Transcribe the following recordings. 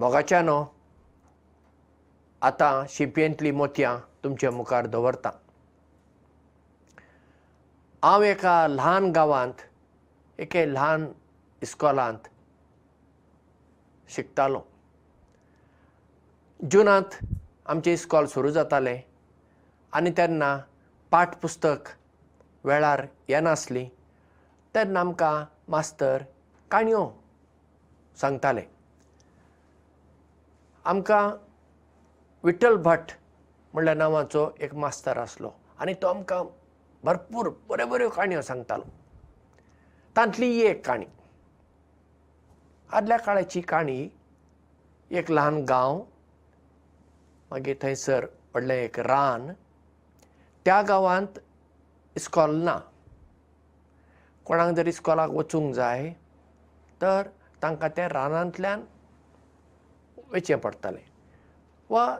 मोगाच्या न्हू? आतां शिंपयेंतलीं मोतयां तुमच्या मुखार दवरतां. हांव एका ल्हान गांवांत एके ल्हान इस्कॉलांत शिकतालो. जुनांत आमचें इस्कॉल सुरू जातालें आनी तेन्ना पाठपुस्तक वेळार येनासली तेन्ना आमकां मास्तर काणयो सांगताले आमकां विठ्ठल भट म्हणल्या नांवाचो एक मास्तर आसलो. आनी तो आमकां भरपूर बऱ्यो बऱ्यो काणयो सांगतालो. तांतली ही एक काणी. आदल्या काळाची काणी एक ल्हान गांव मागीर थंयसर व्हडलें एक रान त्या गांवांत इस्कॉल ना. कोणाक जर इस्कॉलाक वचूंक जाय तर तांकां त्या रानांतल्यान वयचें पडटालें. वा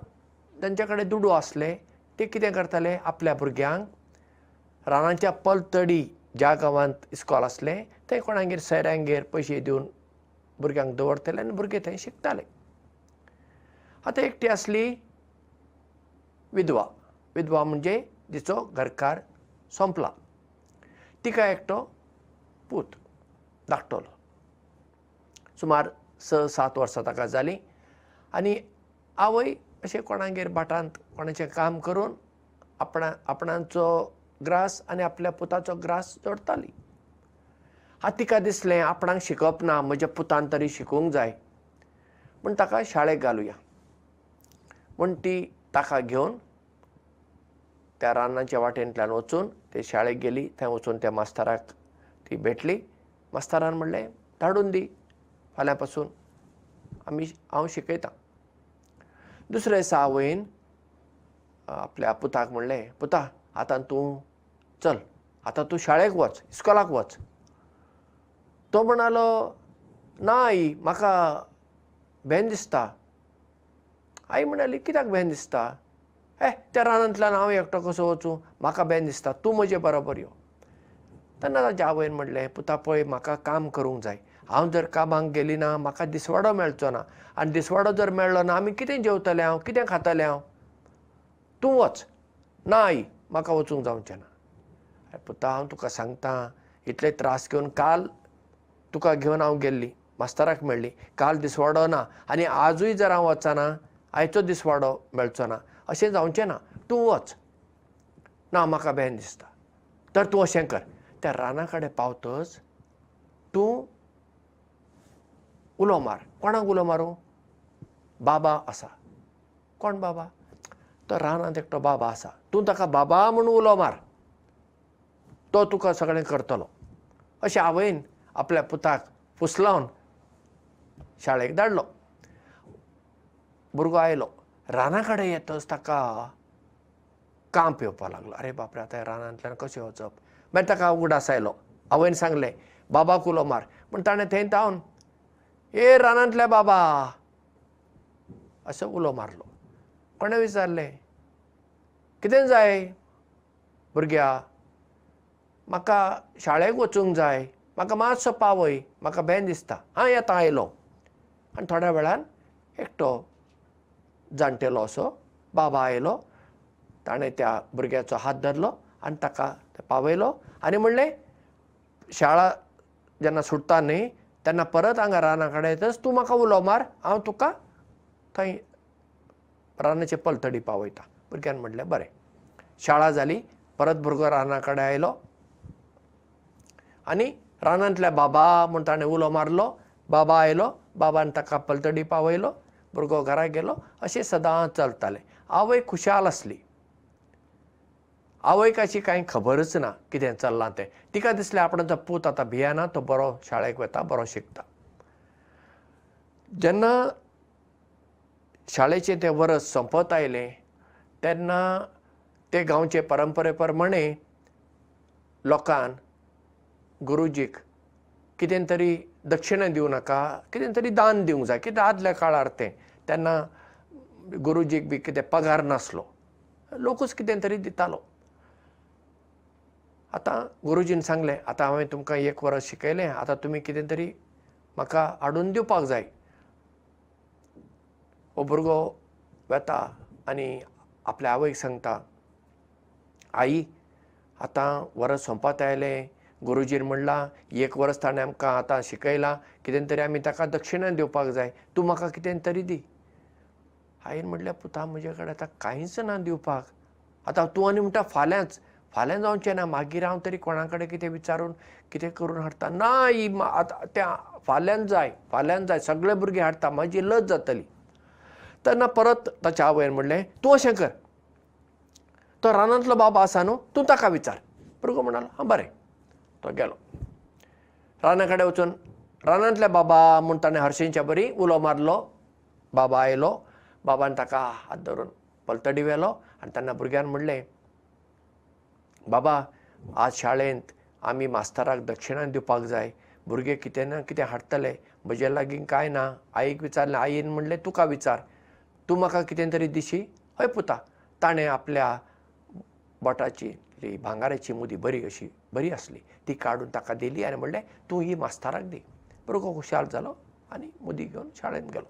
तांचे कडेन दुडू आसले ते कितें करताले? आपल्या भुरग्यांक रानाच्या पलतडी ज्या गांवांत इस्कॉल आसलें थंय कोणागेर सयऱ्यांगेर पयशे दिवन भुरग्यांक दवरताले आनी भुरगे थंय शिकताले. आतां एकटी आसली विधवा. विधवा म्हणजे जिचो घरकार सोंपला. तिका एकटो पूत धाकटलो सुमार स सात वर्सां ताका जालीं आनी आवय अशें कोणागेर भाटांत कोणाचें काम करून आपणा आपणाचो ग्रास आनी आपल्या पुताचो ग्रास जोडटाली आतां तिका दिसलें आपणाक शिकप ना म्हज्या पुतान तरी शिकूंक जाय. म्हूण ताका शाळेक घालुया. म्हूण ती ताका घेवन त्या रानाच्या वाटेंतल्यान वचून ते शाळेक गेली थंय वचून त्या मास्तराक ती भेटली. मास्तरान म्हणलें धाडून दी. फाल्यां पासून आमी हांव शिकयतां दुसरे दिसा आवयन आपल्या पुताक म्हणलें पुता आतां तूं चल आतां तूं शाळेक वच इस्कॉलाक वच. तो म्हणालो ना आई म्हाका भेन दिसता. आई म्हणाली कित्याक भेन दिसता? हे त्या रानांतल्यान हांव एकटो कसो वचूं? म्हाका भेन दिसता तूं म्हजे बरोबर यो. तेन्ना ताच्या आवयन म्हणलें पुता पळय म्हाका काम करूंक जाय हांव जर कामाक गेली ना म्हाका दिसवाडो मेळचो ना. आनी दिसवाडो जर मेळ्ळो ना आमी कितें जेवतले हांव? कितें खातलें हांव? तूं वच. ना आई म्हाका वचूंक जावचें ना. पुता हांव तुका सांगता इतले त्रास घेवन काल तुका घेवन हांव गेल्ली. मास्तराक मेळ्ळी. काल दिसवाडो ना. आनी आजूय जर हांव वचना आयचो दिसवाडो मेळचो ना. अशें जावचें ना. तूं वच. ना म्हाका भेन दिसता. तर तूं अशें कर. त्या राना कडेन पावतच. तूं उलो मार. कोणाक उलो मारूं? बाबा आसा. कोण बाबा? तो रानांत एकटो बाबा आसा. तूं ताका बाबा म्हूण उलो मार. तो तुका सगळें करतलो. अशें आवयन आपल्या पुताक फुसलावन शाळेक धाडलो. भुरगो आयलो. राना कडेन येतच ताका कांप येवपाक लागलो. आरे बापरे आतां रानांतल्यान कशें वचप? मागीर ताका उगडास आयलो आवयन सांगलें बाबाक उलो मार. पूण ताणें थंय तावन ए रानांतल्या बाबा. असो उलो मारलो. कोणें विचारलें? कितें जाय? भुरग्या म्हाका शाळेक वचूंक जाय म्हाका मातसो पावय म्हाका भेन दिसता. हां येता आयलो. आनी थोड्या वेळान एकटो जाणटेलो असो बाबा आयलो. ताणें त्या भुरग्याचो हात धरलो आनी ताका पावयलो. आनी म्हणलें शाळा जेन्ना सुट्टा न्ही तेन्ना परत हांगा राना कडेन येतच तूं म्हाका उलो मार हांव तुका थंय रानाचे पलतडी पावयता. भुरग्यान म्हणलें बरें. शाळा जाली परत भुरगो राना कडेन आयलो आनी रानांतल्या बाबा म्हूण ताणें उलो मारलो बाबा आयलो बाबान ताका पलतडी पावयलो भुरगो घरा गेलो अशें सदांच चलतालें. आवय खुशाल आसली आवयक अशी कांय खबरच ना कितें चल्लां तें. तिका दिसलें आपणाचो पूत आतां भियेना तो बरो शाळेक वता बरो शिकता. जेन्ना शाळेचें तें वर्स सोंपत आयलें तेन्ना ते गांवचे परंपरे प्रमाणे लोकान गुरुजीक कितें तरी दक्षिणे दिवं नाका कितें तरी दान दिवंक जाय कित्याक आदल्या काळार तें. तेन्ना गुरुजीक बी कितें पगार नासलो. लोकूच कितें तरी दितालो आतां गुरुजीन सांगलें आतां हांवें तुमकां एक वर्स शिकयलें आतां तुमी कितें तरी म्हाका हाडून दिवपाक जाय. हो भुरगो वेता आनी आपल्या आवयक सांगता आई आतां वर्स सोंपत आयलें. गुरुजीन म्हणलां एक वर्स ताणें आमकां आतां शिकयलां कितें तरी आमी ताका दक्षिणा दिवपाक जाय. तूं म्हाका कितें तरी दी. आईन म्हणलें पुता म्हजे कडेन आतां कांयच ना दिवपाक. आतां तूं आनी म्हणटा फाल्यांच फाल्यां जावचें ना मागीर हांव तरी कोणा कडेन कितें विचारून कितें करून हाडटा? ना ही आतां त्या फाल्यांच जाय फाल्यांच जाय सगळे भुरगे हाडटा म्हाजी लज जातली. तेन्ना परत ताच्या आवयन म्हणलें तूं अशें कर. तो रानांतलो बाबा आसा न्हू तूं ताका विचार. भुरगो म्हणालो हां बरें. तो गेलो. राना कडेन वचून रानांतल्या बाबा म्हूण ताणें हरशींच्या बरी उलो मारलो. बाबा आयलो. बाबान ताका हात धरून पलतडी व्हेलो. आनी तेन्ना भुरग्यान म्हणलें बाबा आज शाळेंत आमी मास्तराक दक्षिणा दिवपाक जाय. भुरगे कितें ना कितें हाडटले. म्हजे लागीं कांय ना? आईक विचारलें आईन म्हणलें तुका विचार. तूं म्हाका कितें तरी दिशी? हय पुता. ताणें आपल्या बोटाची भांगाराची मुदी बरी अशी बरी आसली. ती काडून ताका दिली आनी म्हणलें तूं ही मास्तराक दी. भुरगो खुशाल जालो आनी मुदी घेवन शाळेंत गेलो.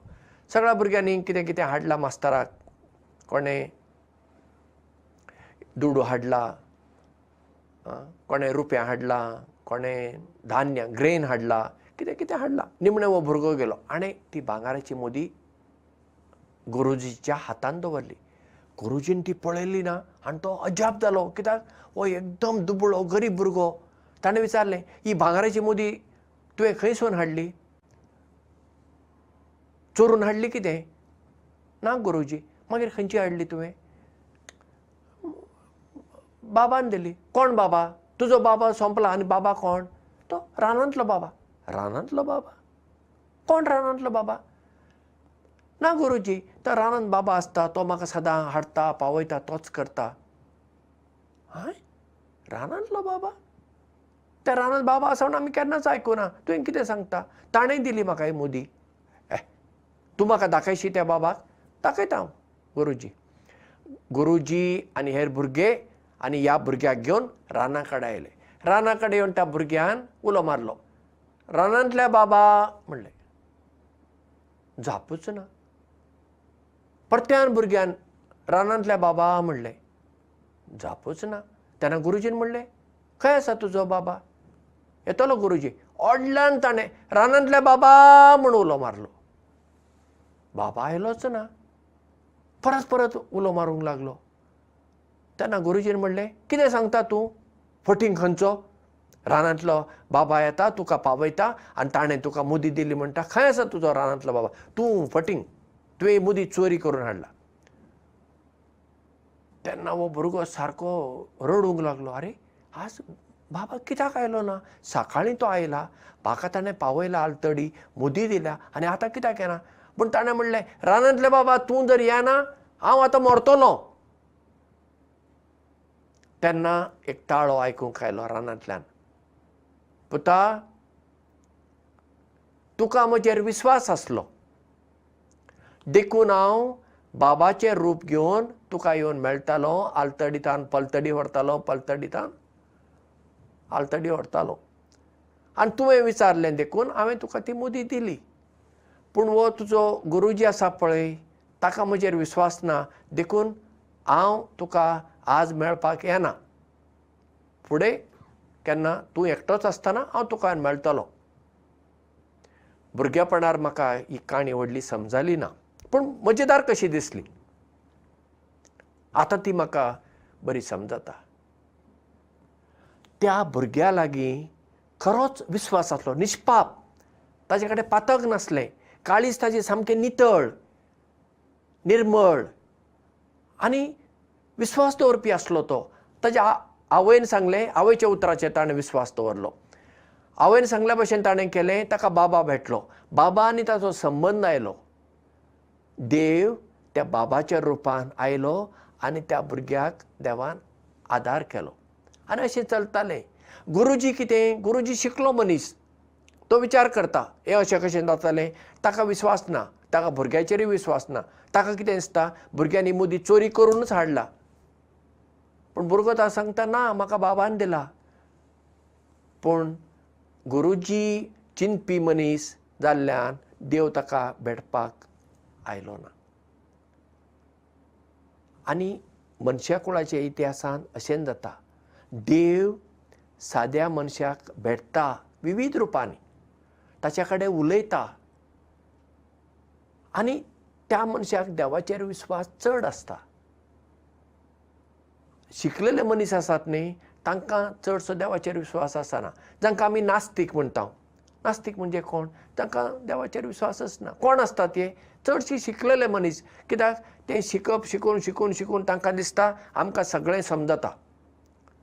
सगळ्या भुरग्यांनी कितें कितें हाडलां मास्तराक. कोणें? दुडू हाडला कोणें रुपया हाडलां कोणें धान्य ग्रेन हाडला कितें कितें हाडलां. निमणें हो भुरगो गेलो. आनी ती भांगाराची मुदी गुरुजीच्या हातान दवरली. गुरुजीन ती पळयली ना आनी तो अजाप जालो. कित्याक? हो एकदम दुबळो गरीब भुरगो. ताणें विचारलें ही भांगाराची मुदी तुवें खंयसून हाडली? चोरून हाडली कितें? ना गुरुजी. मागीर खंयची हाडली तुवें बाबान दिली. कोण बाबा? तुजो बाबा सोंपला आनी बाबा कोण? तो रानांतलो बाबा. रानांतलो बाबा? कोण रानांतलो बाबा? ना गुरुजी तो रानांत बाबा आसता तो म्हाका सदां हाडटा पावयता तोच करता. हय? रानांतलो बाबा? त्या रानांत बाबा आसोन आमी केन्नाच आयकुना तुवें कितें सांगता? ताणें दिली म्हाका ही मुदी. ए तूं म्हाका दाखयशी त्या बाबाक? दाखयता हांव गुरुजी. गुरुजी आनी हेर भुरगे आनी ह्या भुरग्याक घेवन राना कडेन आयले राना कडेन येवन त्या भुरग्यान उलो मारलो. रानांतल्या बाबा म्हणलें जापूच ना. परत्यान भुरग्यान रानांतल्या बाबा म्हणलें जापूच ना. तेन्ना गुरुजीन म्हणलें खंय आसा तुजो बाबा? येतलो गुरुजी ओडल्यान ताणें रानांतल्या बाबा म्हूण उलो मारलो. बाबा आयलोच ना. परत परत उलो मारूंक लागलो तेन्ना गुरुजीन म्हणलें कितें सांगता तूं? फटींग खंयचो? रानांतलो बाबा येता तुका पावयता आनी ताणें तुका मुदी दिली म्हणटा खंय आसा तुजो रानांतलो बाबा? तूं फटींग तुवें मुदी चोरी करून हाडला. तेन्ना हो भुरगो सारको रडूंक लागलो आरे आज बाबा कित्याक आयलो ना? सकाळीं तो आयला म्हाका ताणें पावयला आलतडी मुदी दिल्या आनी आतां कित्याक येना? पूण ताणें म्हणलें रानांतले बाबा तूं जर येना हांव आतां मरतलो तेन्ना एक ताळो आयकूंक आयलो रानांतल्यान. पुता तुका म्हजेर विस्वास आसलो. देखून हांव बाबाचें रूप घेवन तुका येवन मेळटालो आलतडीतान पलतडी व्हरतालो पलतडीतान आलतडी व्हरतालो. आनी तुवें विचारलें देखून हांवें तुका ती मुदी दिली. पूण हो तुजो गुरुजी आसा पळय ताका म्हजेर विस्वास ना. देखून हांव तुका आज मेळपाक येना. फुडें केन्ना तूं एकटोच आसतना हांव तुका मेळटलो. भुरगेपणार म्हाका ही काणी व्हडली समजली ना पूण मजेदार कशी दिसली? आतां ती म्हाका बरी समजता. त्या भुरग्या लागीं खरोच विस्वास आसलो निश्पाप ताचे कडेन पातक नासलें काळीज ताची सामकें नितळ निर्मळ. आनी विस्वास दवरपी आसलो तो. ताच्या आवयन सांगलें आवयच्या उतराचेर ताणें विस्वास दवरलो आवयन सांगल्या भशेन ताणें केलें ताका बाबा भेटलो. बाबा आनी ताचो संबंद आयलो. देव त्या बाबाच्या रुपान आयलो आनी त्या भुरग्याक देवान आदार केलो. आनी अशें चलतालें. गुरुजी कितें? गुरुजी शिकलो मनीस. तो विचार करता हें अशें कशें जातलें? ताका विस्वास ना. ताका भुरग्याचेरूय विस्वास ना. ताका कितें दिसता? भुरग्यांनी मुदी चोरी करूनच हाडला पूण भुरगो ताका सांगता ना म्हाका बाबान दिला. पूण गुरुजी चिंतपी मनीस जाल्ल्यान देव ताका भेटपाक आयलो ना. आनी मनशा कुळाच्या इतिहासान अशें जाता. देव साद्या मनशाक भेटता विविध रुपांनी. ताच्या कडेन उलयता. आनी त्या मनशाक देवाचेर विस्वास चड आसता शिकलेले मनीस आसात न्ही तांकां चडसो देवाचेर विस्वास आसना. जांकां आमी नास्तीक म्हणटा नास्तीक म्हणजे कोण? तांकां देवाचेर विस्वासच ना. कोण आसता ते चडशीं शिकलेले मनीस. कित्याक? ते शिकप शिकून शिकून शिकून तांकां दिसता आमकां सगळें समजता.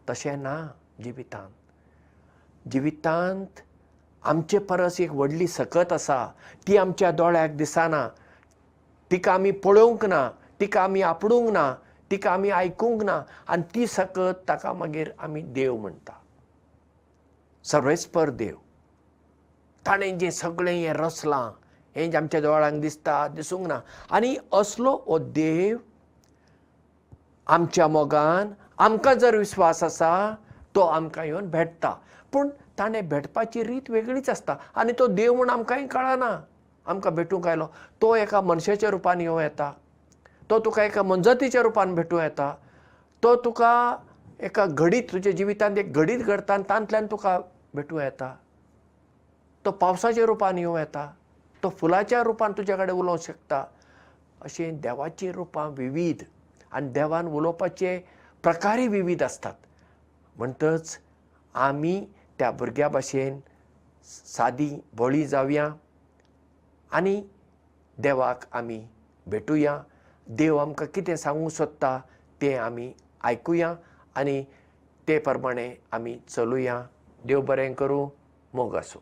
तशें ना जिवितांत. जिवितांत आमचे परस एक व्हडली सकत आसा. ती आमच्या दोळ्याक दिसना. तिका आमी पळोवंक ना. तिका आमी आपणूंक ना तिका आमी आयकूंक ना आनी ती सकत ताका मागीर आमी देव म्हणटा. सर्वेस्पर देव. ताणें जें सगळें हें रचलां हें जें आमच्या दोळ्यांक दिसता दिसूंक ना. आनी असलो हो देव आमच्या मोगान आमकां जर विस्वास आसा तो आमकां येवन भेटता. पूण ताणें भेटपाची रीत वेगळीच आसता. आनी तो देव म्हूण आमकांय कळना. आमकां भेटूंक आयलो. तो एका मनशाच्या रुपान येवं येता तो तुका एका मनजतीच्या रुपान भेटूं येता. तो तुका एका घडीत तुज्या जिवितांत एक घडीत घडटा आनी तांतल्यान तुका भेटूं येता. तो पावसाच्या रुपान येवं येता. तो फुलाच्या रुपान तुज्या कडेन उलोवंक शकता. अशें देवाची रुपां विविध आनी देवान उलोवपाचे प्रकारय विविध आसतात. म्हणटच आमी त्या भुरग्या भाशेन सादी भोळी जावया आनी देवाक आमी भेटुया देव आमकां कितें सांगूंक सोदता तें आमी आयकुया आनी ते प्रमाणें आमी चलुया. देव बरें करूं मोग आसूं